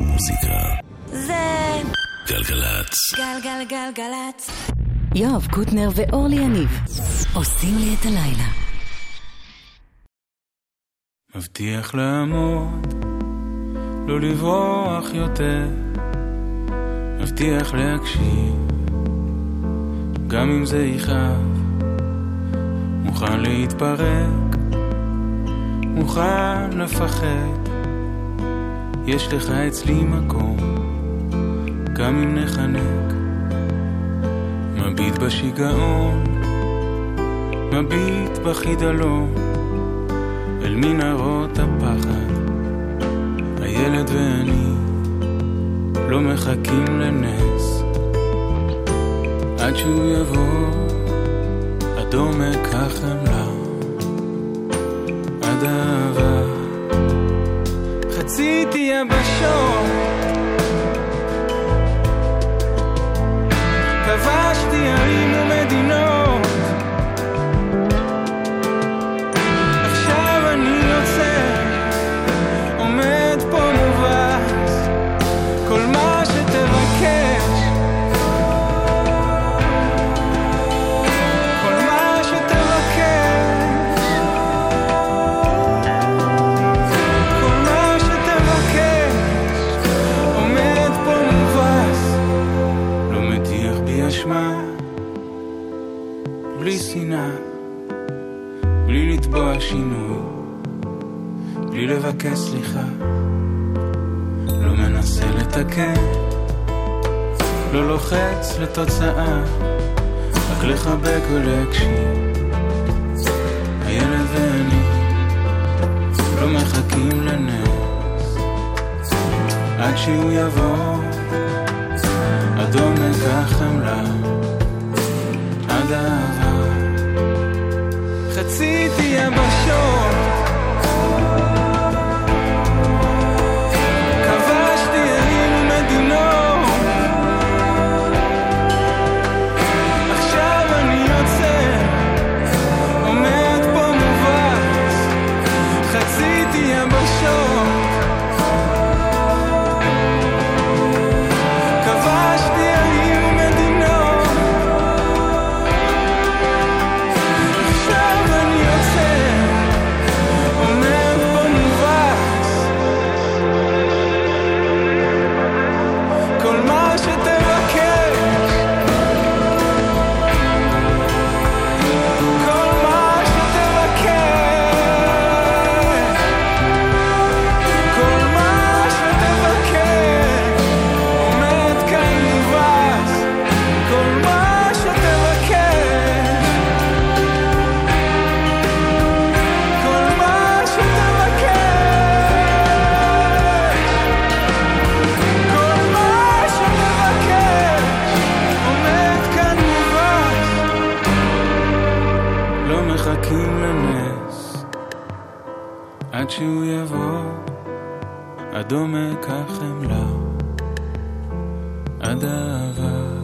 מוזיקה. זה גלגלצ. גלגלגלגלצ. יואב קוטנר ואורלי יניב עושים לי את הלילה. מבטיח לעמוד, לא לברוח יותר, מבטיח להקשיב, גם אם זה יכאב, מוכן להתפרק, מוכן לפחד, יש לך אצלי מקום, גם אם נחנק, מביט בשיגעון, מביט בחידלון. אל מנהרות הפחד, הילד ואני לא מחכים לנס, עד שהוא יבוא עד עומק החמלה, חציתי יבשות, כבשתי ערים שינוי, בלי לבקש סליחה, לא מנסה לתקן, לא לוחץ לתוצאה, רק לחבק ולהקשיב. הילד ואני לא מחכים לנס, עד שהוא יבוא, עד עומק החמלה, עד האהבה. חציתי יבשות כבשתי עד שהוא יבוא, עד עומק החמלה, עד האהבה.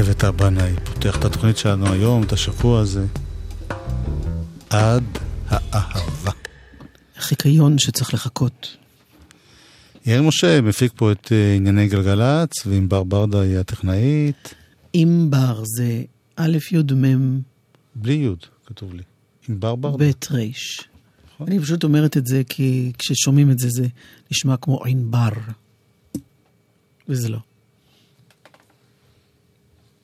אביתר בנאי פותח את התוכנית שלנו היום, את השבוע הזה. עד האהבה. חיקיון שצריך לחכות. יאיר משה מפיק פה את אה, ענייני גלגלצ, וענבר ברדה היא הטכנאית. ענבר זה א' י' מ' בלי יוד, כתוב לי. ענבר ברדה. ב' ר'. נכון. אני פשוט אומרת את זה כי כששומעים את זה זה נשמע כמו ענבר. וזה לא.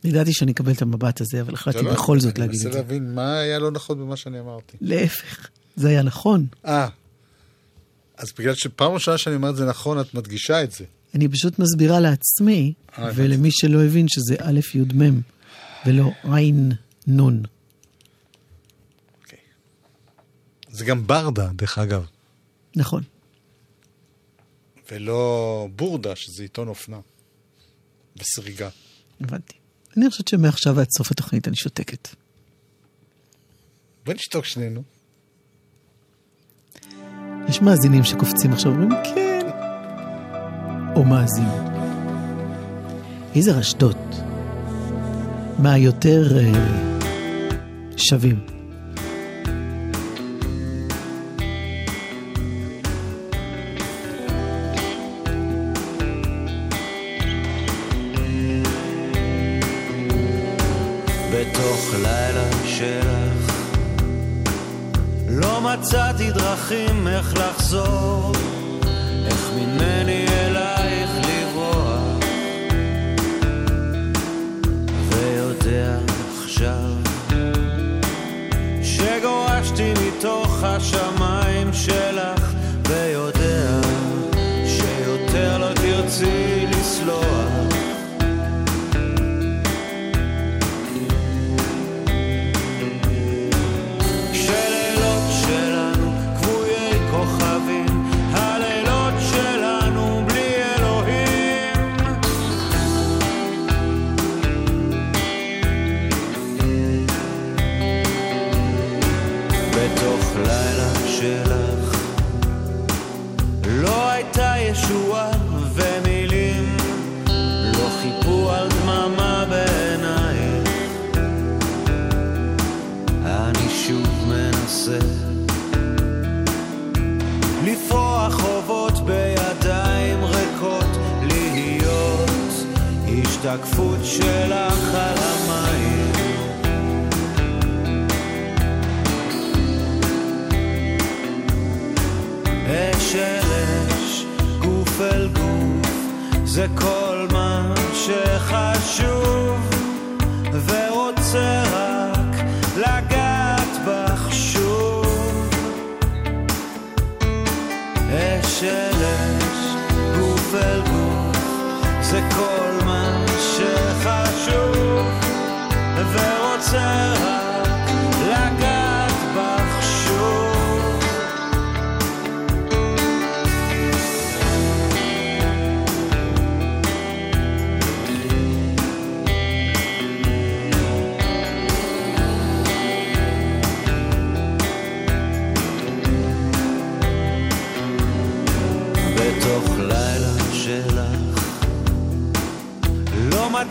ידעתי שאני אקבל את המבט הזה, אבל החלטתי לא, בכל זאת אני להגיד את מנסה זה. להבין מה היה לא נכון במה שאני אמרתי. להפך, זה היה נכון. אה, אז בגלל שפעם ראשונה שאני אומר את זה נכון, את מדגישה את זה. אני פשוט מסבירה לעצמי, אה. ולמי שלא הבין שזה א' י' מ', ולא עין נון. זה גם ברדה, דרך אגב, נכון. ולא בורדה, שזה עיתון אופנה. וסריגה. הבנתי. אני חושבת שמעכשיו ועד סוף התוכנית אני שותקת. בוא נשתוק שנינו. יש מאזינים שקופצים עכשיו ואומרים כן, או מאזין. איזה רשתות. מה יותר אה, שווים. דרכים איך לחזור.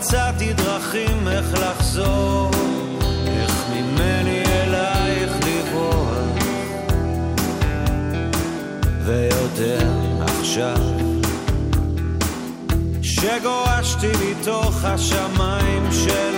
מצאתי דרכים איך לחזור, איך ממני אלייך לברוח. ויודע עכשיו שגורשתי מתוך השמיים של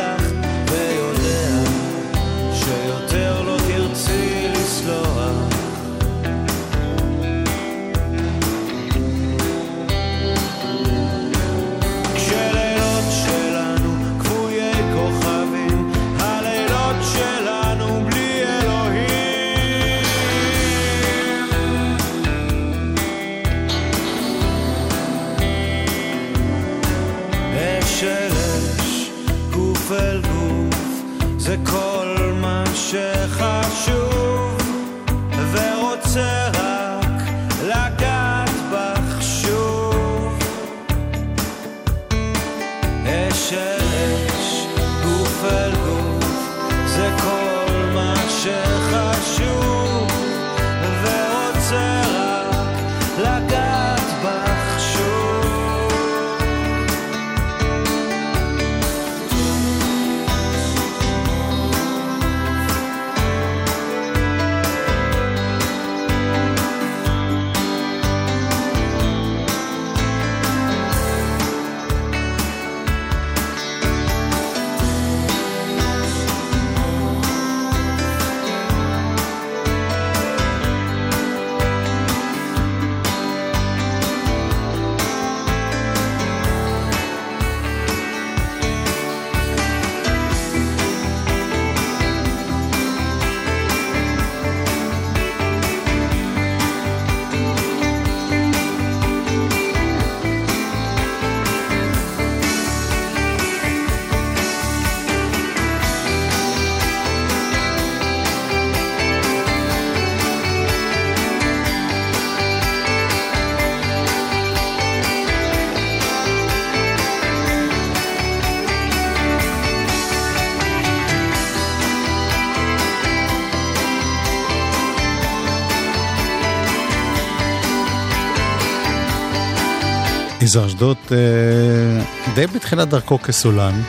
גזר אשדוד אה, די בתחילת דרכו כסולן.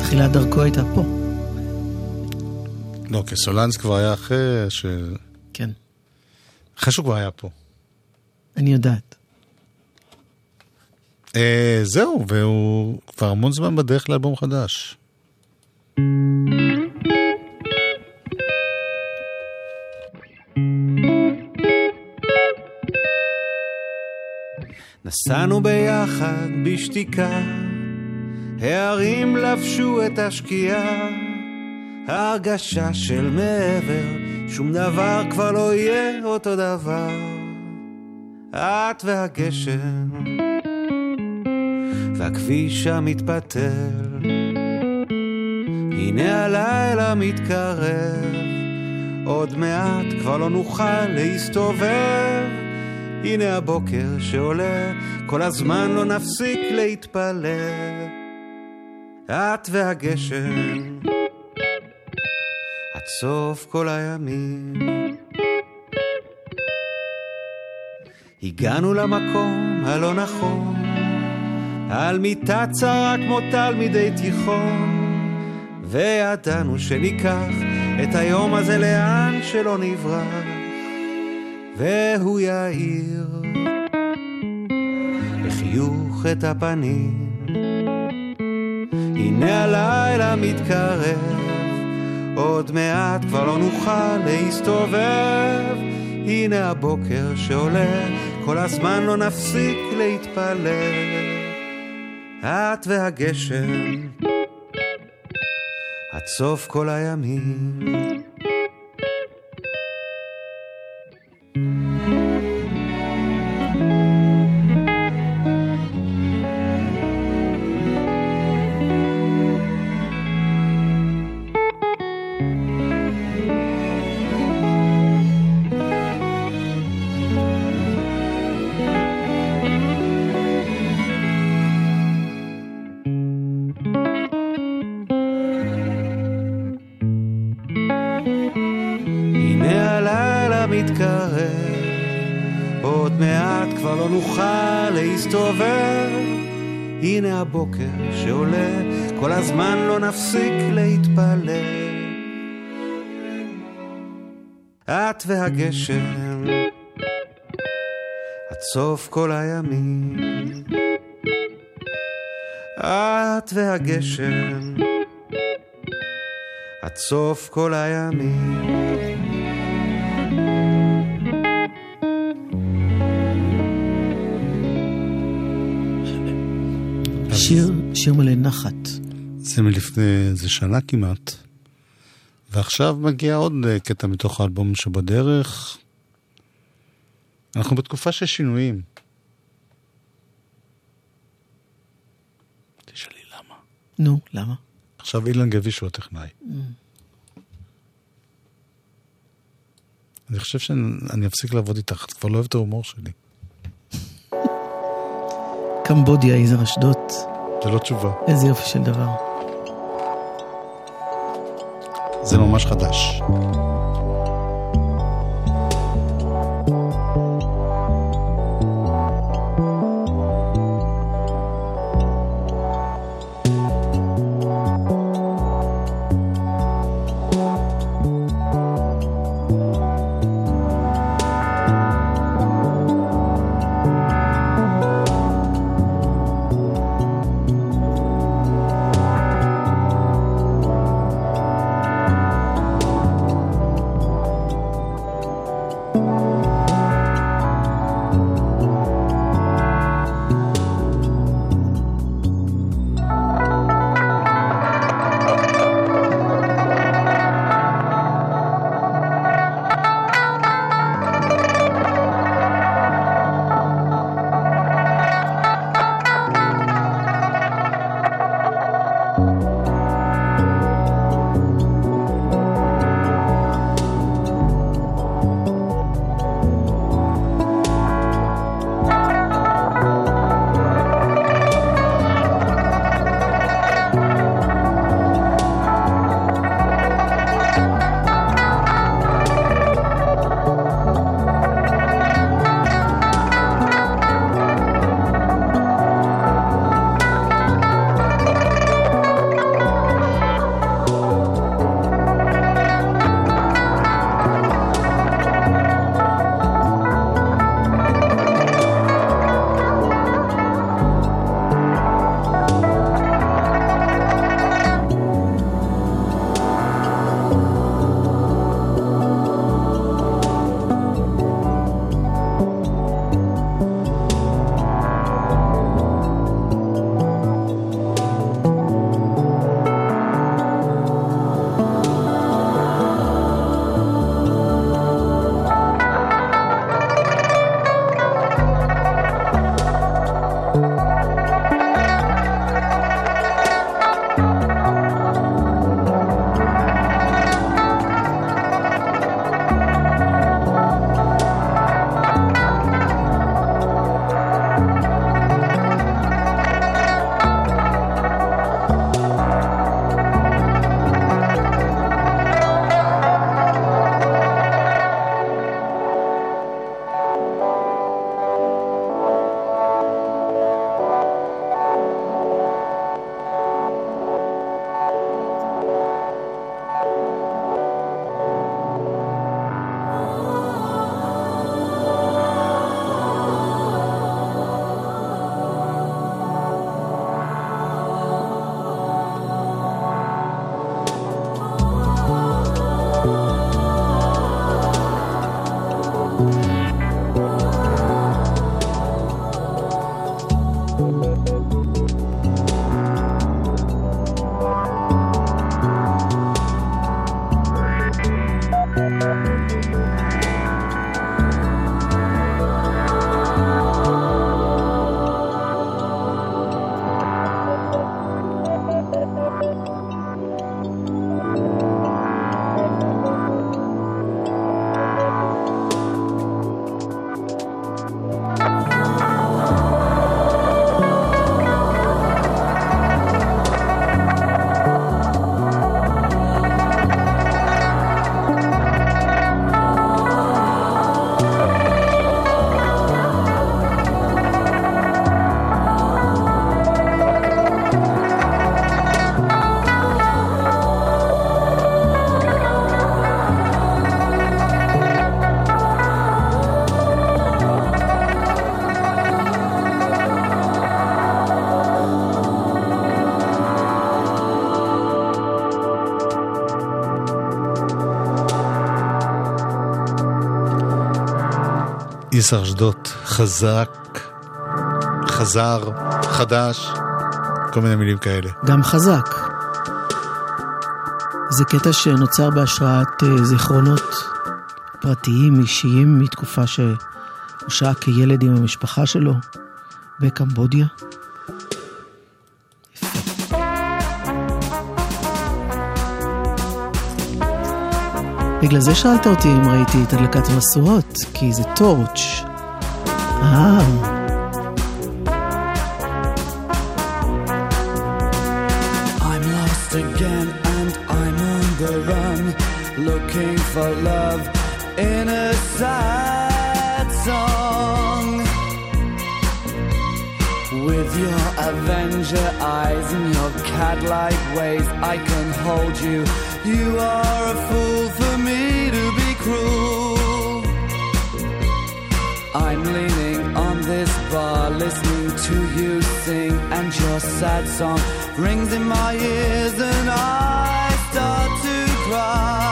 תחילת דרכו הייתה פה. לא, כסולן זה כבר היה אחרי ש... כן. אחרי שהוא כבר היה פה. אני יודעת. אה, זהו, והוא כבר המון זמן בדרך לאלבום חדש. thank you נסענו ביחד בשתיקה, הערים לבשו את השקיעה, ההרגשה של מעבר, שום דבר כבר לא יהיה אותו דבר. את והגשם, והכביש המתפתל, הנה הלילה מתקרב, עוד מעט כבר לא נוכל להסתובב. הנה הבוקר שעולה, כל הזמן לא נפסיק להתפלל. את והגשם, עד סוף כל הימים. הגענו למקום הלא נכון, על מיטה צרה כמו תלמידי תיכון, וידענו שניקח את היום הזה לאן שלא נברח. והוא יאיר בחיוך את הפנים. הנה הלילה מתקרב, עוד מעט כבר לא נוכל להסתובב. הנה הבוקר שעולה, כל הזמן לא נפסיק להתפלל. את והגשם, עד סוף כל הימים. את והגשם, עד סוף כל הימים. את והגשם, עד סוף כל הימים. שיר, שיר מלא נחת. זה מלפני איזה שנה כמעט. ועכשיו מגיע עוד אה, קטע מתוך האלבום שבדרך. אנחנו בתקופה של שינויים. תשאלי למה. נו, למה? עכשיו אילן גביש הוא הטכנאי. אני חושב שאני אפסיק לעבוד איתך, את כבר לא אוהבת את ההומור שלי. קמבודיה, יזהר אשדוד, זה לא תשובה, איזה יופי של דבר. זה ממש חדש. איסר אשדות, חזק, חזר, חדש, כל מיני מילים כאלה. גם חזק. זה קטע שנוצר בהשראת אה, זיכרונות פרטיים, אישיים, מתקופה שהוא שהה כילד עם המשפחה שלו בקמבודיה. בגלל זה שאלת אותי אם ראיתי את הדלקת המשואות, כי זה טורץ'. אה. Looking for love in a sad song. With your Avenger eyes and your cat-like ways, I can hold you. You are a fool for cruel. I'm leaning on this bar, listening to you sing, and your sad song rings in my ears, and I start to cry.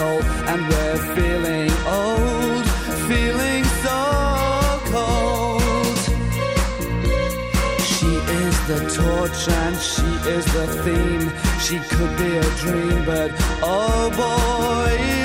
Soul, and we're feeling old, feeling so cold. She is the torch and she is the theme. She could be a dream, but oh boy,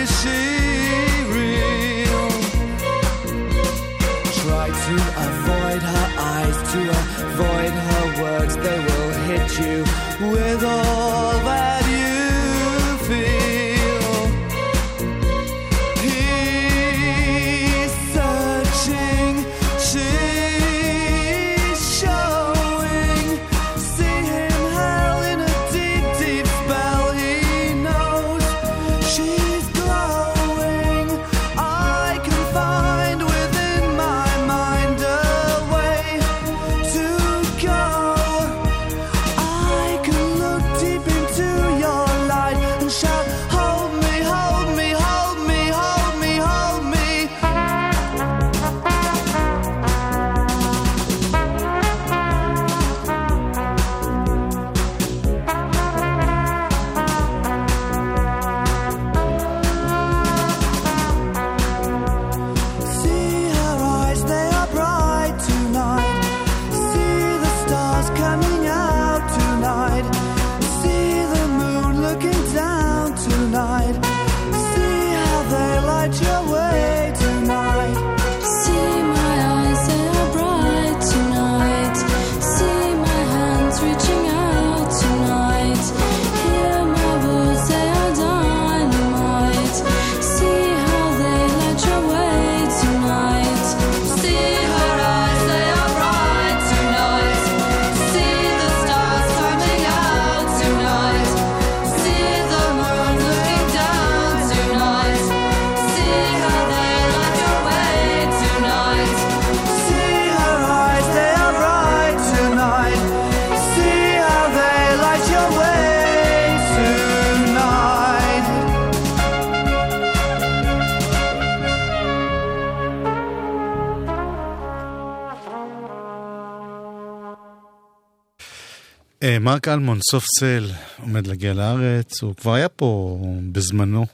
מרק אלמון, סוף סל, עומד להגיע לארץ. הוא כבר היה פה בזמנו,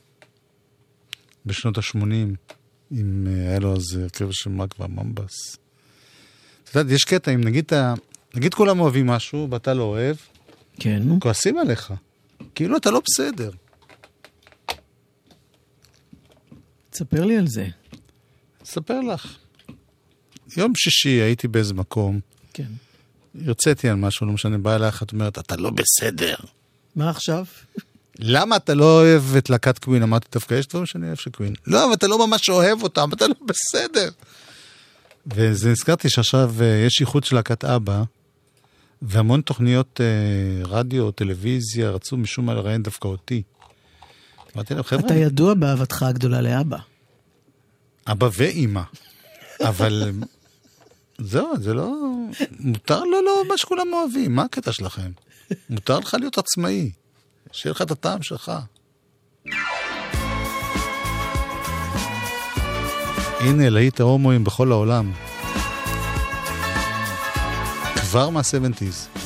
בשנות ה-80, אם אה, היה לו אז הרכב של מרק והממבס. את יודעת, יש קטע, אם נגיד, נגיד כולם אוהבים משהו ואתה לא אוהב, כן, כועסים עליך. כאילו אתה לא בסדר. תספר לי על זה. אספר לך. יום שישי הייתי באיזה מקום, כן. הרציתי על משהו, לא משנה, באה אליך, את אומרת, אתה לא בסדר. מה עכשיו? למה אתה לא אוהב את להקת קווין? אמרתי, דווקא יש דברים שאני אוהב של קווין. לא, אבל אתה לא ממש אוהב אותם, אתה לא בסדר. וזה נזכרתי שעכשיו אה, יש איחוד של להקת אבא, והמון תוכניות אה, רדיו, טלוויזיה, רצו משום מה לראיין דווקא אותי. אמרתי להם, חבר'ה, אתה ידוע באהבתך הגדולה לאבא. אבא ואימא. אבל זהו, זה לא... מותר לו לא מה שכולם אוהבים, מה הקטע שלכם? מותר לך להיות עצמאי, שיהיה לך את הטעם שלך. הנה, להיט ההומואים בכל העולם. כבר מה-70's.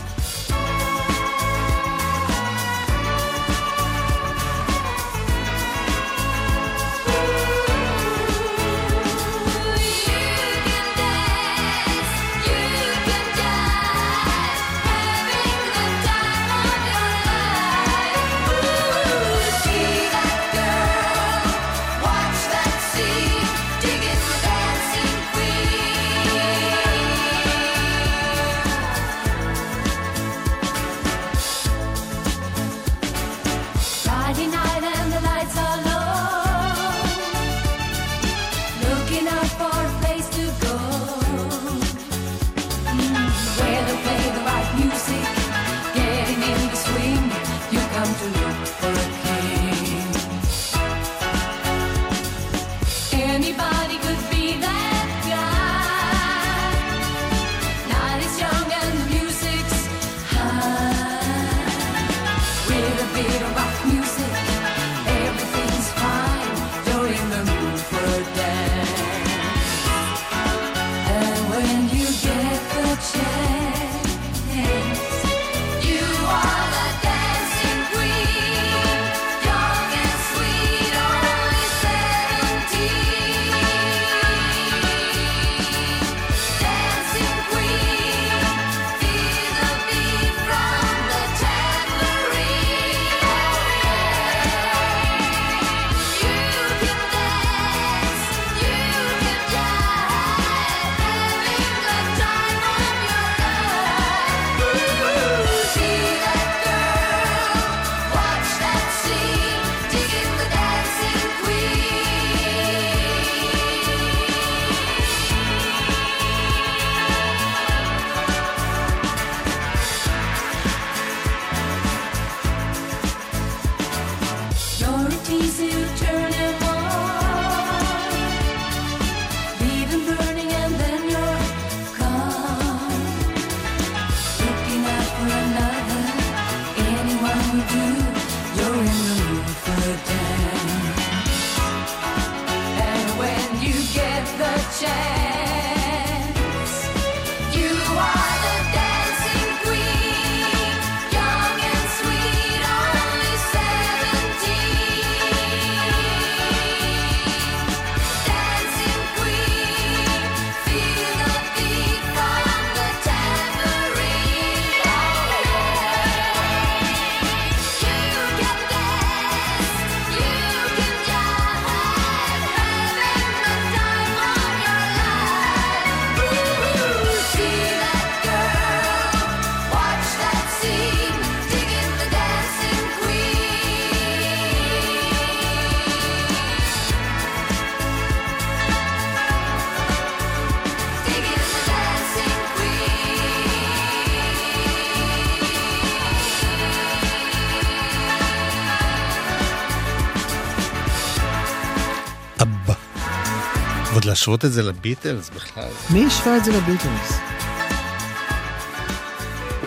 ועוד להשוות את זה לביטלס בכלל. מי השווה את זה לביטלס?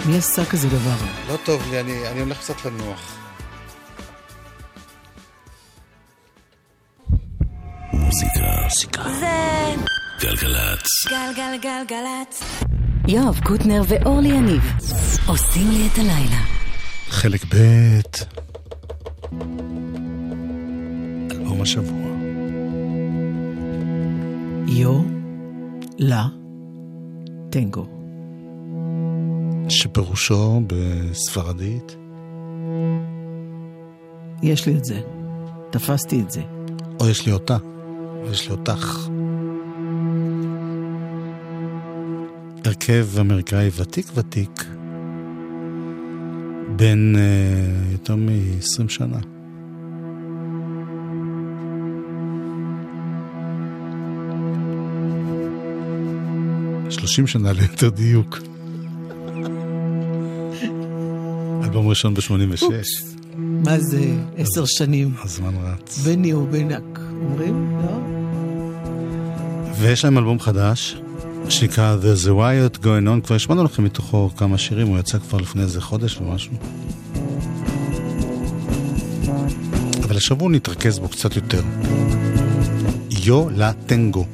מי עשה כזה דבר? לא טוב לי, אני, אני הולך קצת לנוח. מוזיקה. זה גלגלצ. גלגלגלגלצ. יואב קוטנר ואורלי יניב עושים לי את הלילה. חלק ב' אלבום השבוע. יו, לה, טנגו. שפירושו בספרדית יש לי את זה. תפסתי את זה. או יש לי אותה, או יש לי אותך. הרכב אמריקאי ותיק ותיק, בן uh, יותר מ-20 שנה. שלושים שנה ליתר דיוק. אלבום ראשון ב-86, מה זה עשר שנים? הזמן רץ. בני ובנק. אומרים? לא? ויש להם אלבום חדש, שנקרא There's a Riot Going On, כבר השמענו לכם מתוכו כמה שירים, הוא יצא כבר לפני איזה חודש ומשהו. אבל השבוע נתרכז בו קצת יותר. יו לה טנגו.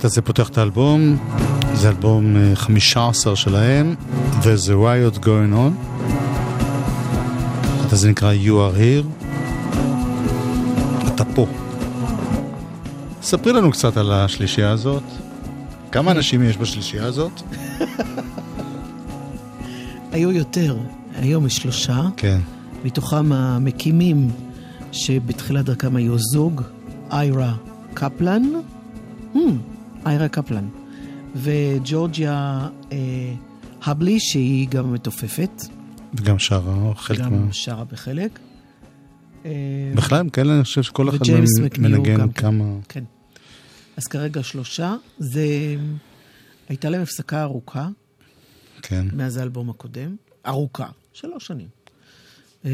הקטע הזה פותח את האלבום, זה אלבום אה, 15 שלהם, ו-The Riot Going On. הקטע הזה נקרא You are here. אתה פה. ספרי לנו קצת על השלישייה הזאת. כמה אנשים יש בשלישייה הזאת? היו יותר, היום יש שלושה, כן. מתוכם המקימים שבתחילת דרכם היו זוג, איירה קפלן, hmm, איירה קפלן, וג'ורג'יה אה, הבלי, שהיא גם מתופפת, וגם שרה, חלק גם מה... שרה בחלק. אה, בכלל, כאלה, אני חושב שכל אחד מנגן גם כן. כמה... כן. אז כרגע שלושה. זה... הייתה להם הפסקה ארוכה כן. מאז האלבום הקודם. ארוכה, שלוש שנים. אה,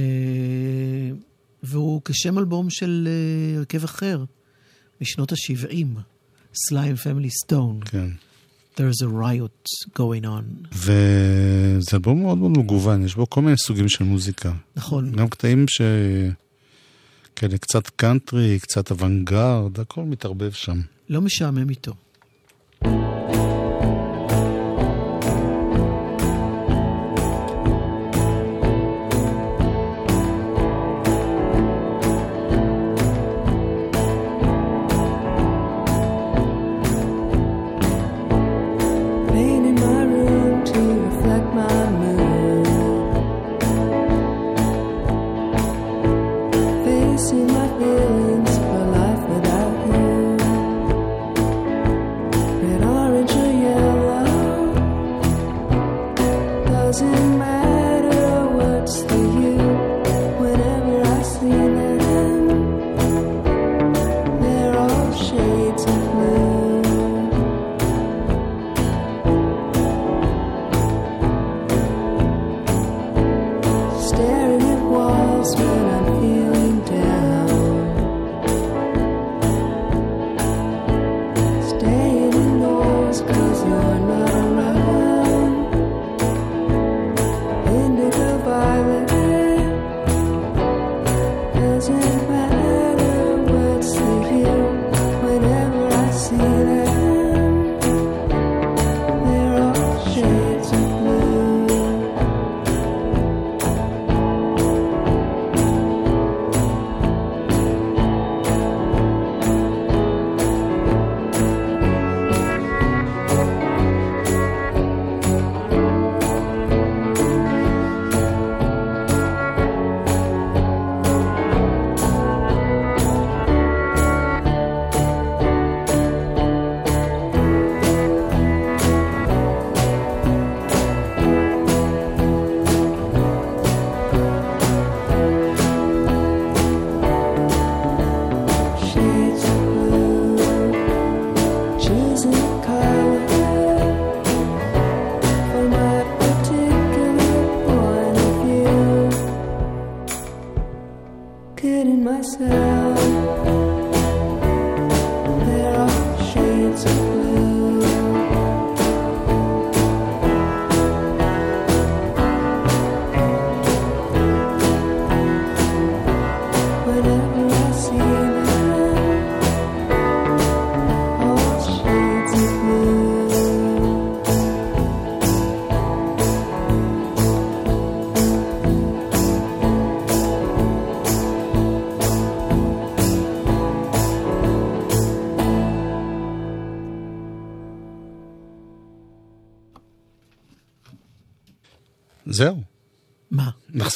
והוא כשם אלבום של אה, הרכב אחר, משנות ה-70, Sly and the Family Stone. כן. There's a riot going on. וזה אלבום מאוד מאוד מגוון, יש בו כל מיני סוגים של מוזיקה. נכון. גם קטעים ש... כאלה קצת קאנטרי, קצת אוונגרד, הכל מתערבב שם. לא משעמם איתו.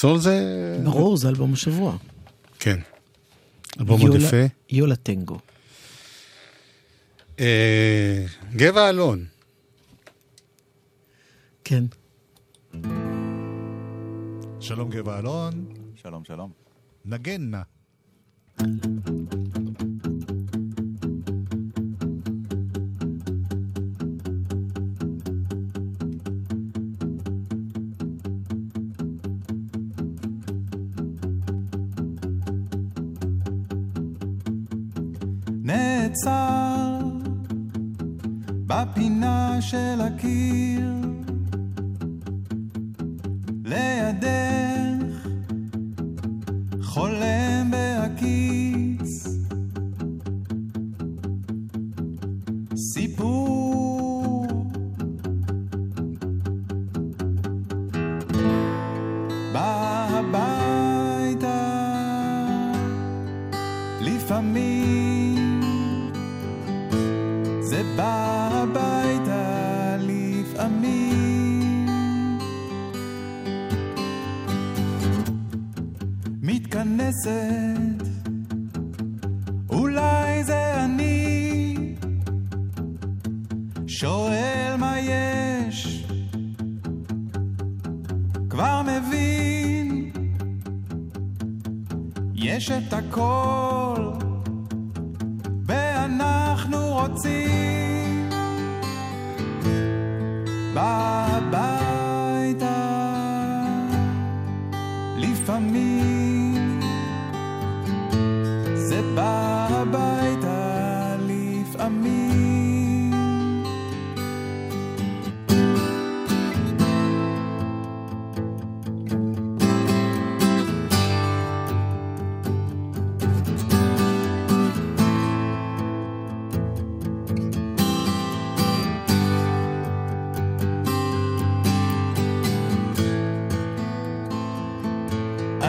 נחזור לזה? ברור, זה אלבום השבוע. כן. אלבום יולה- יפה. יולה טנגו. אה, גבע אלון. כן. שלום גבע אלון. שלום, שלום. נגן נא. נעצר בפינה של הקיר. לידך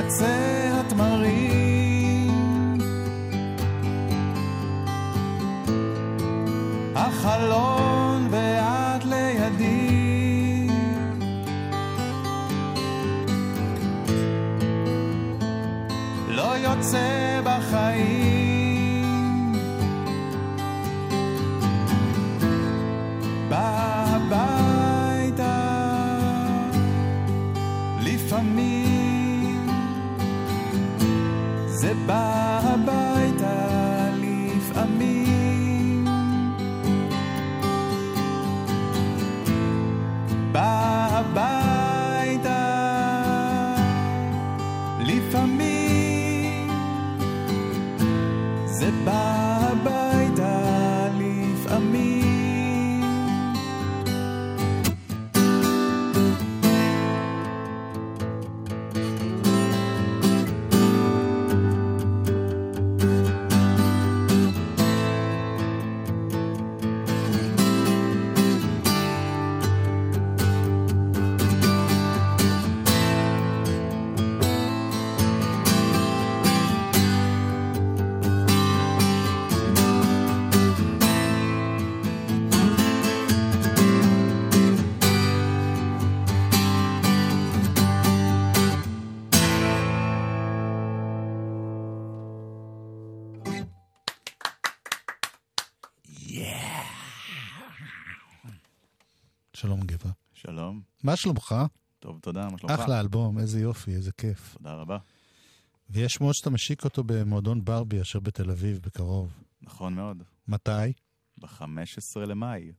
עצי התמרים. החלון שלום גבע. שלום, מה שלומך? טוב, תודה, מה שלומך? אחלה אלבום, איזה יופי, איזה כיף. תודה רבה. ויש שמועות שאתה משיק אותו במועדון ברבי אשר בתל אביב בקרוב. נכון מאוד. מתי? ב-15 למאי.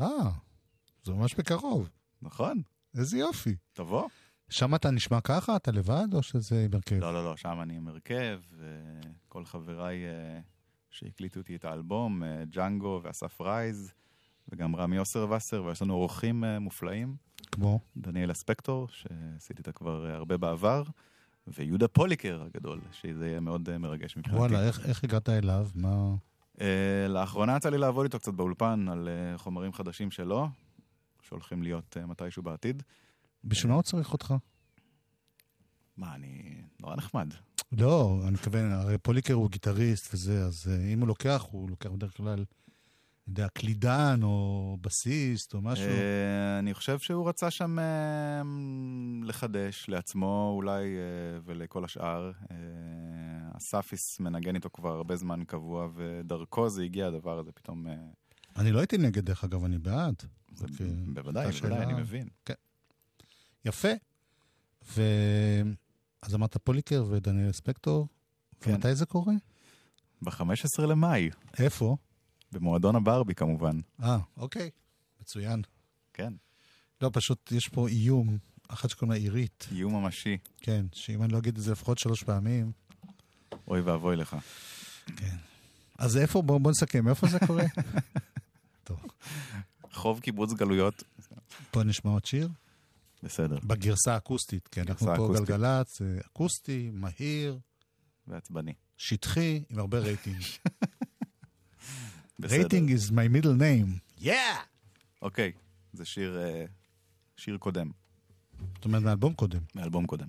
אה, זה ממש בקרוב. נכון, איזה יופי. תבוא. שם אתה נשמע ככה? אתה לבד או שזה עם הרכב? לא, לא, לא, שם אני עם הרכב, וכל חבריי אה, שהקליטו איתי את האלבום, אה, ג'אנגו ואסף רייז, וגם רמי אוסר וסר, ויש לנו אורחים אה, מופלאים, כמו? דניאלה ספקטור, שעשיתי איתה כבר אה, הרבה בעבר, ויהודה פוליקר הגדול, שזה יהיה מאוד מרגש מבחינתי. וואלה, איך, איך הגעת אליו? מה... אה, לאחרונה יצא לי לעבוד איתו קצת באולפן על אה, חומרים חדשים שלו, שהולכים להיות אה, מתישהו בעתיד. בשביל מה הוא צריך אותך? מה, אני נורא נחמד. לא, אני מתכוון, הרי פוליקר הוא גיטריסט וזה, אז אה, אם הוא לוקח, הוא לוקח בדרך כלל, אני יודע, קלידן או בסיסט או משהו. אה, אני חושב שהוא רצה שם אה, לחדש לעצמו אולי ולכל השאר. אספיס מנגן איתו כבר הרבה זמן קבוע, ודרכו זה הגיע הדבר הזה פתאום. אני לא הייתי נגד, דרך אגב, אני בעד. אוקיי. בוודאי, בוודאי, אני מבין. יפה. אז אמרת פוליקר ודניאל ספקטור, כן. ומתי זה קורה? ב-15 למאי, איפה? במועדון הברבי כמובן. אה, אוקיי, מצוין. כן, לא, פשוט יש פה איום, אחת שקוראים לה עירית, איום ממשי. כן, שאם אני לא אגיד את זה לפחות שלוש פעמים, אוי ואבוי לך. כן. אז איפה, בוא, בוא נסכם, איפה זה קורה? טוב, רחוב קיבוץ גלויות. פה נשמע עוד שיר, בסדר, בגרסה האקוסטית, כי אנחנו פה אקוסטית. גלגלצ, זה אקוסטי, מהיר, ועצבני. שטחי, עם הרבה רייטינג. בסדר. rating is my middle name. Yeah! אוקיי, זה שיר, אה, שיר קודם, זאת אומרת, מאלבום קודם. מאלבום קודם.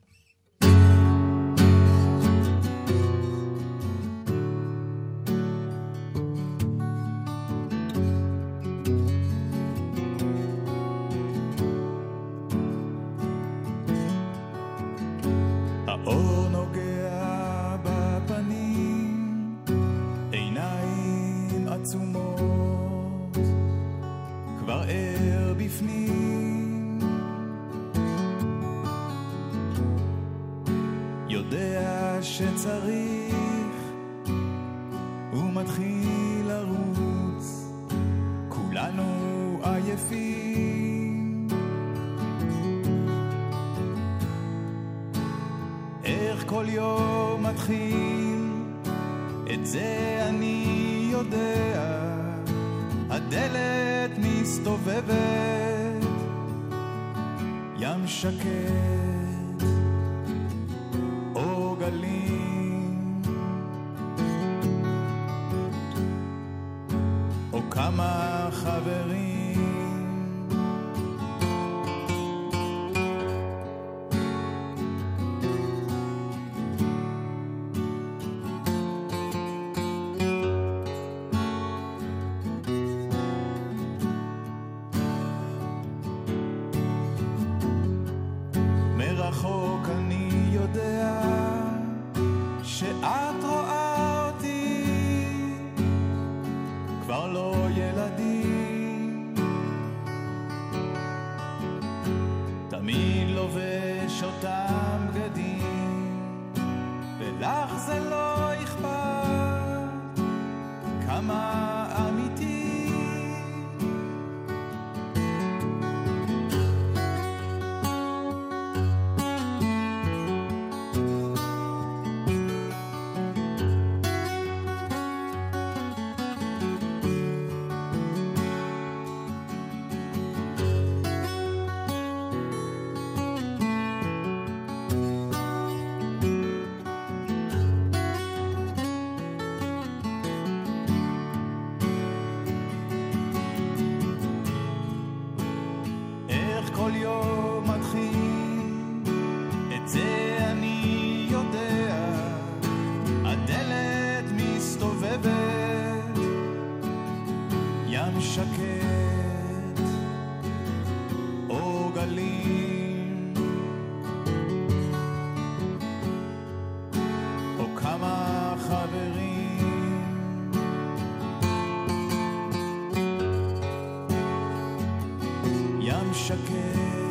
שקט.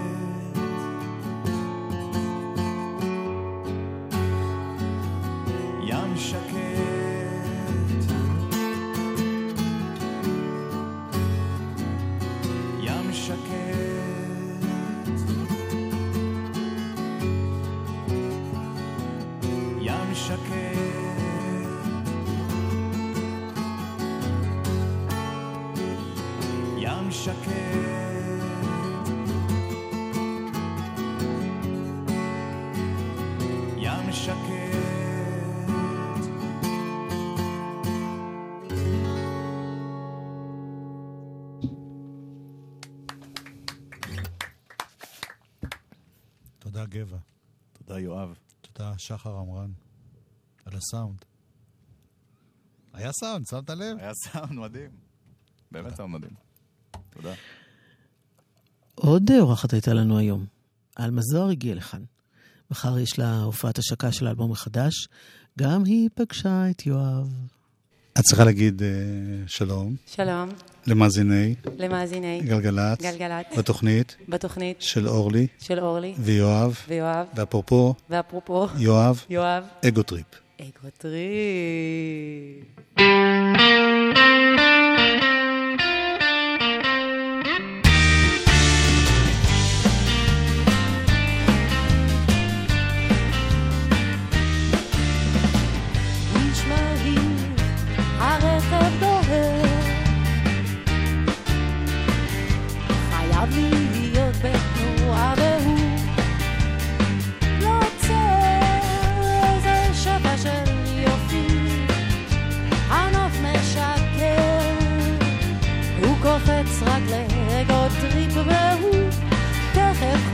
גבע. תודה, יואב. תודה, שחר עמרן, על הסאונד. היה סאונד, שמת לב? היה סאונד מדהים. באמת סאונד מדהים. תודה. עוד אורחת הייתה לנו היום. עלמה זוהר הגיעה לכאן. מחר יש לה הופעת השקה של האלבום החדש. גם היא פגשה את יואב. את צריכה להגיד אה, שלום שלום למאזיני למאזיני גלגלצ, גלגלצ. בתוכנית בתוכנית של אורלי של אורלי ויואב, ויואב, ואפרופו ואפרופו. יואב, יואב, אגוטריפ. אגוטרי. איש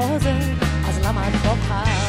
חוזר, אז למה את בוכה?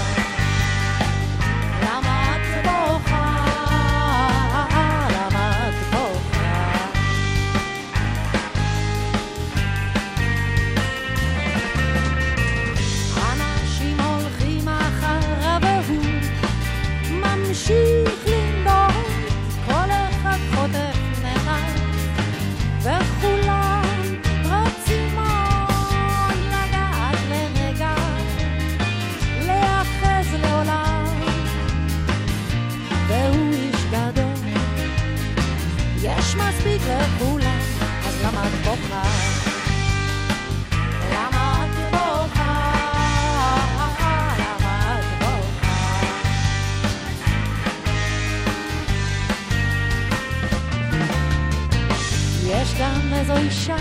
אישה,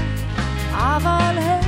אבל הם...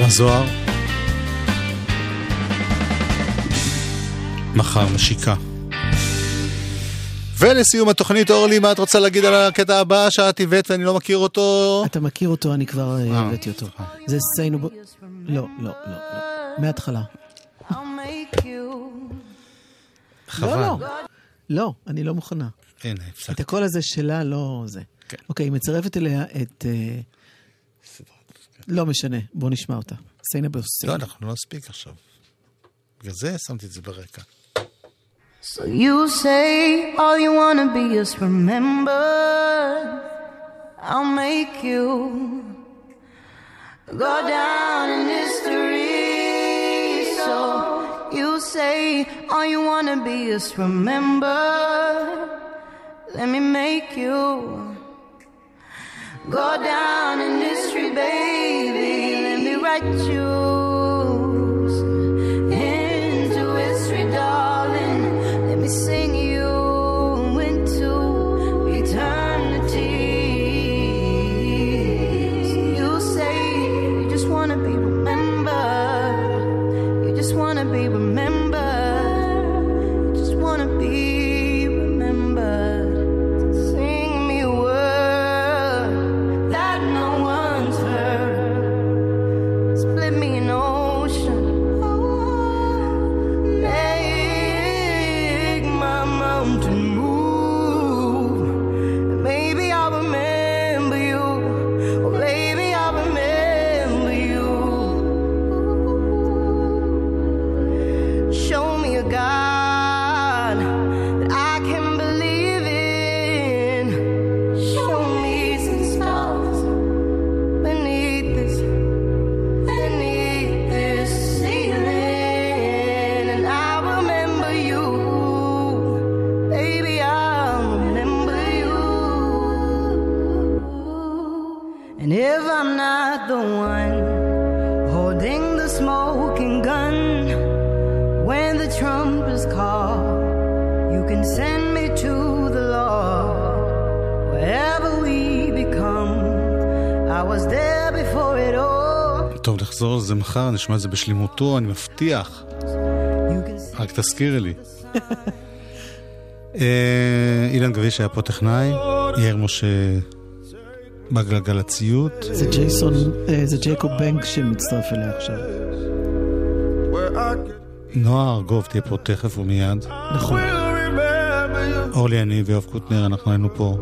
אבא זוהר. מחר נשיקה. ולסיום התוכנית, אורלי, מה את רוצה להגיד על הקטע הבא שאת הבאת ואני לא מכיר אותו? אתה מכיר אותו, אני כבר אה, אה, הבאתי אותו. זה סיינו... ב- לא, לא, לא, לא. מההתחלה. חבל. לא, לא. לא, אני לא מוכנה. הנה, את הפסקתי. הקול הזה שלה לא זה. כן. אוקיי, היא מצרפת אליה את... אה, לא משנה, בוא נשמע אותה. סיינה בוסי. לא, אנחנו לא נספיק עכשיו. בגלל זה שמתי את זה ברקע. So you say all you wanna be is remembered. I'll make you go down in history. So you say all you wanna be is remembered. Let me make you go down in history, baby. Let me write you מחר, נשמע את זה בשלמותו, אני מבטיח. רק תזכירי לי. אה, אילן גביש היה פה טכנאי, יאיר משה בגלגל הציות. זה ג'ייסון, אה, זה ג'ייקוב בנק שמצטרף אליה עכשיו. נועה ארגוב תהיה פה תכף ומיד. נכון. אורלי, אני ויואב קוטנר, אנחנו היינו פה.